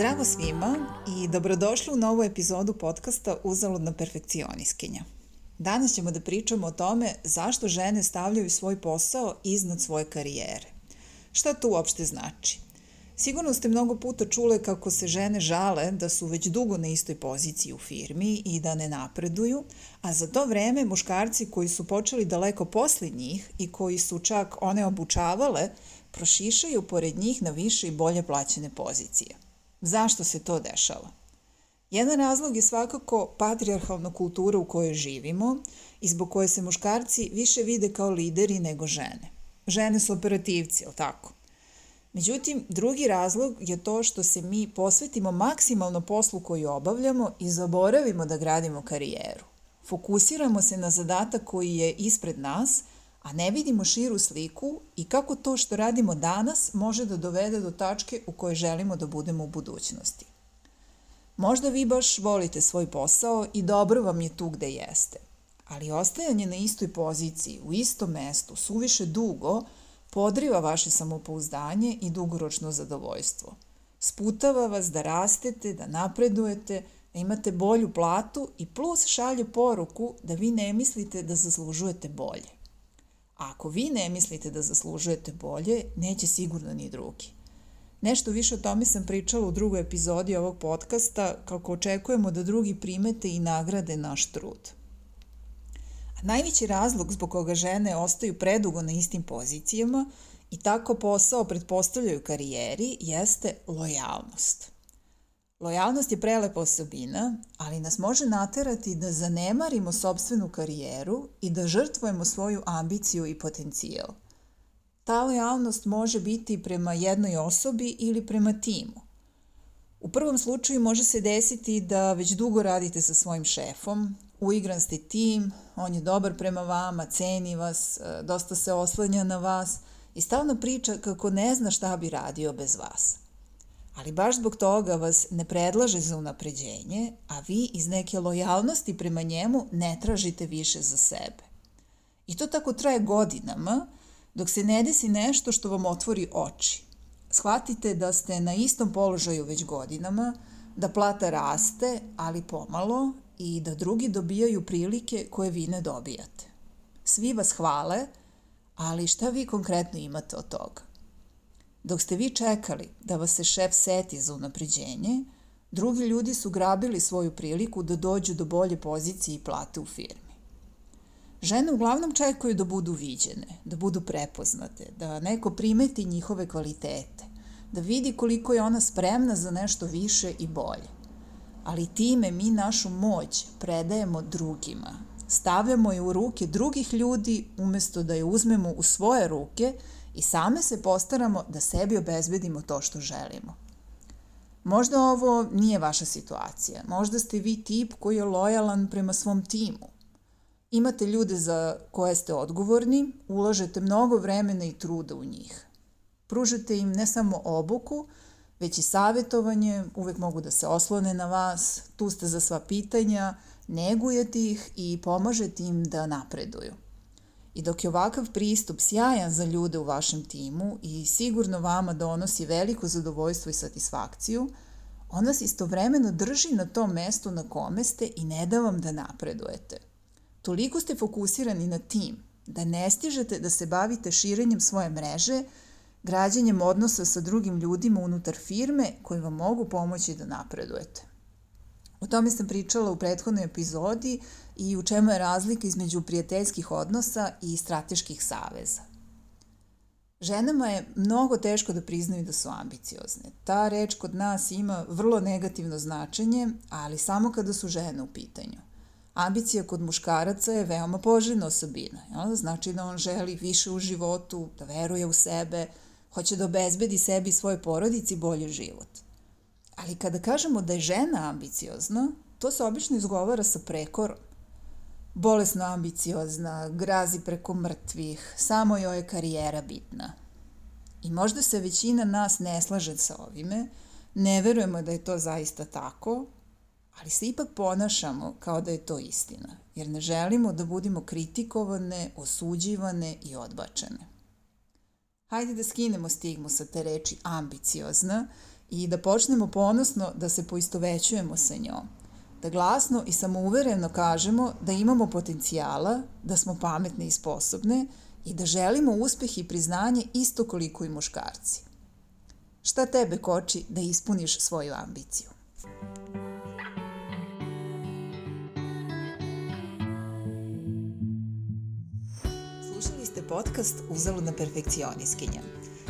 Zdravo svima i dobrodošli u novu epizodu podcasta Uzaludna perfekcioniskinja. Danas ćemo da pričamo o tome zašto žene stavljaju svoj posao iznad svoje karijere. Šta to uopšte znači? Sigurno ste mnogo puta čule kako se žene žale da su već dugo na istoj poziciji u firmi i da ne napreduju, a za to vreme muškarci koji su počeli daleko posle njih i koji su čak one obučavale, prošišaju pored njih na više i bolje plaćene pozicije. Zašto se to dešava? Jedan razlog je svakako patrijarhalna kultura u kojoj živimo i zbog koje se muškarci više vide kao lideri nego žene. Žene su operativci, ali tako? Međutim, drugi razlog je to što se mi posvetimo maksimalno poslu koju obavljamo i zaboravimo da gradimo karijeru. Fokusiramo se na zadatak koji je ispred nas, a ne vidimo širu sliku i kako to što radimo danas može da dovede do tačke u kojoj želimo da budemo u budućnosti. Možda vi baš volite svoj posao i dobro vam je tu gde jeste, ali ostajanje na istoj poziciji, u istom mestu, suviše dugo, podriva vaše samopouzdanje i dugoročno zadovoljstvo. Sputava vas da rastete, da napredujete, da imate bolju platu i plus šalje poruku da vi ne mislite da zaslužujete bolje. Ako vi ne mislite da zaslužujete bolje, neće sigurno ni drugi. Nešto više o tome sam pričala u drugoj epizodi ovog podcasta, kako očekujemo da drugi primete i nagrade naš trud. A najveći razlog zbog koga žene ostaju predugo na istim pozicijama i tako posao pretpostavljaju karijeri jeste lojalnost. Lojalnost je prelepa osobina, ali nas može naterati da zanemarimo sobstvenu karijeru i da žrtvujemo svoju ambiciju i potencijal. Ta lojalnost može biti prema jednoj osobi ili prema timu. U prvom slučaju može se desiti da već dugo radite sa svojim šefom, uigran ste tim, on je dobar prema vama, ceni vas, e, dosta se oslanja na vas i stalno priča kako ne zna šta bi radio bez vas – ali baš zbog toga vas ne predlaže za unapređenje, a vi iz neke lojalnosti prema njemu ne tražite više za sebe. I to tako traje godinama, dok se ne desi nešto što vam otvori oči. Shvatite da ste na istom položaju već godinama, da plata raste, ali pomalo, i da drugi dobijaju prilike koje vi ne dobijate. Svi vas hvale, ali šta vi konkretno imate od toga? Dok ste vi čekali da vas se šef seti za unapređenje, drugi ljudi su grabili svoju priliku da dođu do bolje pozicije i plate u firmi. Žene uglavnom čekaju da budu viđene, da budu prepoznate, da neko primeti njihove kvalitete, da vidi koliko je ona spremna za nešto više i bolje. Ali time mi našu moć predajemo drugima. Stavljamo je u ruke drugih ljudi umesto da je uzmemo u svoje ruke – i same se postaramo da sebi obezbedimo to što želimo. Možda ovo nije vaša situacija. Možda ste vi tip koji je lojalan prema svom timu. Imate ljude za koje ste odgovorni, ulažete mnogo vremena i truda u njih. Pružate im ne samo obuku, već i savjetovanje, uvek mogu da se oslone na vas, tu ste za sva pitanja, negujete ih i pomažete im da napreduju. I dok je ovakav pristup sjajan za ljude u vašem timu i sigurno vama donosi veliko zadovoljstvo i satisfakciju, on vas istovremeno drži na tom mestu na kome ste i ne da vam da napredujete. Toliko ste fokusirani na tim da ne stižete da se bavite širenjem svoje mreže, građanjem odnosa sa drugim ljudima unutar firme koji vam mogu pomoći da napredujete. Tome sam pričala u prethodnoj epizodi i u čemu je razlika između prijateljskih odnosa i strateških saveza. Ženama je mnogo teško da priznaju da su ambiciozne. Ta reč kod nas ima vrlo negativno značenje, ali samo kada su žene u pitanju. Ambicija kod muškaraca je veoma poželjna osobina. Jel? Znači da on želi više u životu, da veruje u sebe, hoće da obezbedi sebi i svoje porodici bolji život. Ali kada kažemo da je žena ambiciozna, to se obično izgovara sa prekorom. Bolesno ambiciozna, grazi preko mrtvih, samo joj je karijera bitna. I možda se većina nas ne slaže sa ovime, ne verujemo da je to zaista tako, ali se ipak ponašamo kao da je to istina, jer ne želimo da budemo kritikovane, osuđivane i odbačene. Hajde da skinemo stigmu sa te reči ambiciozna i da počnemo ponosno da se poistovećujemo sa njom. Da glasno i samouvereno kažemo da imamo potencijala, da smo pametne i sposobne i da želimo uspeh i priznanje isto koliko i muškarci. Šta tebe koči da ispuniš svoju ambiciju? Slušali ste podcast Uzaludna perfekcioniskinja.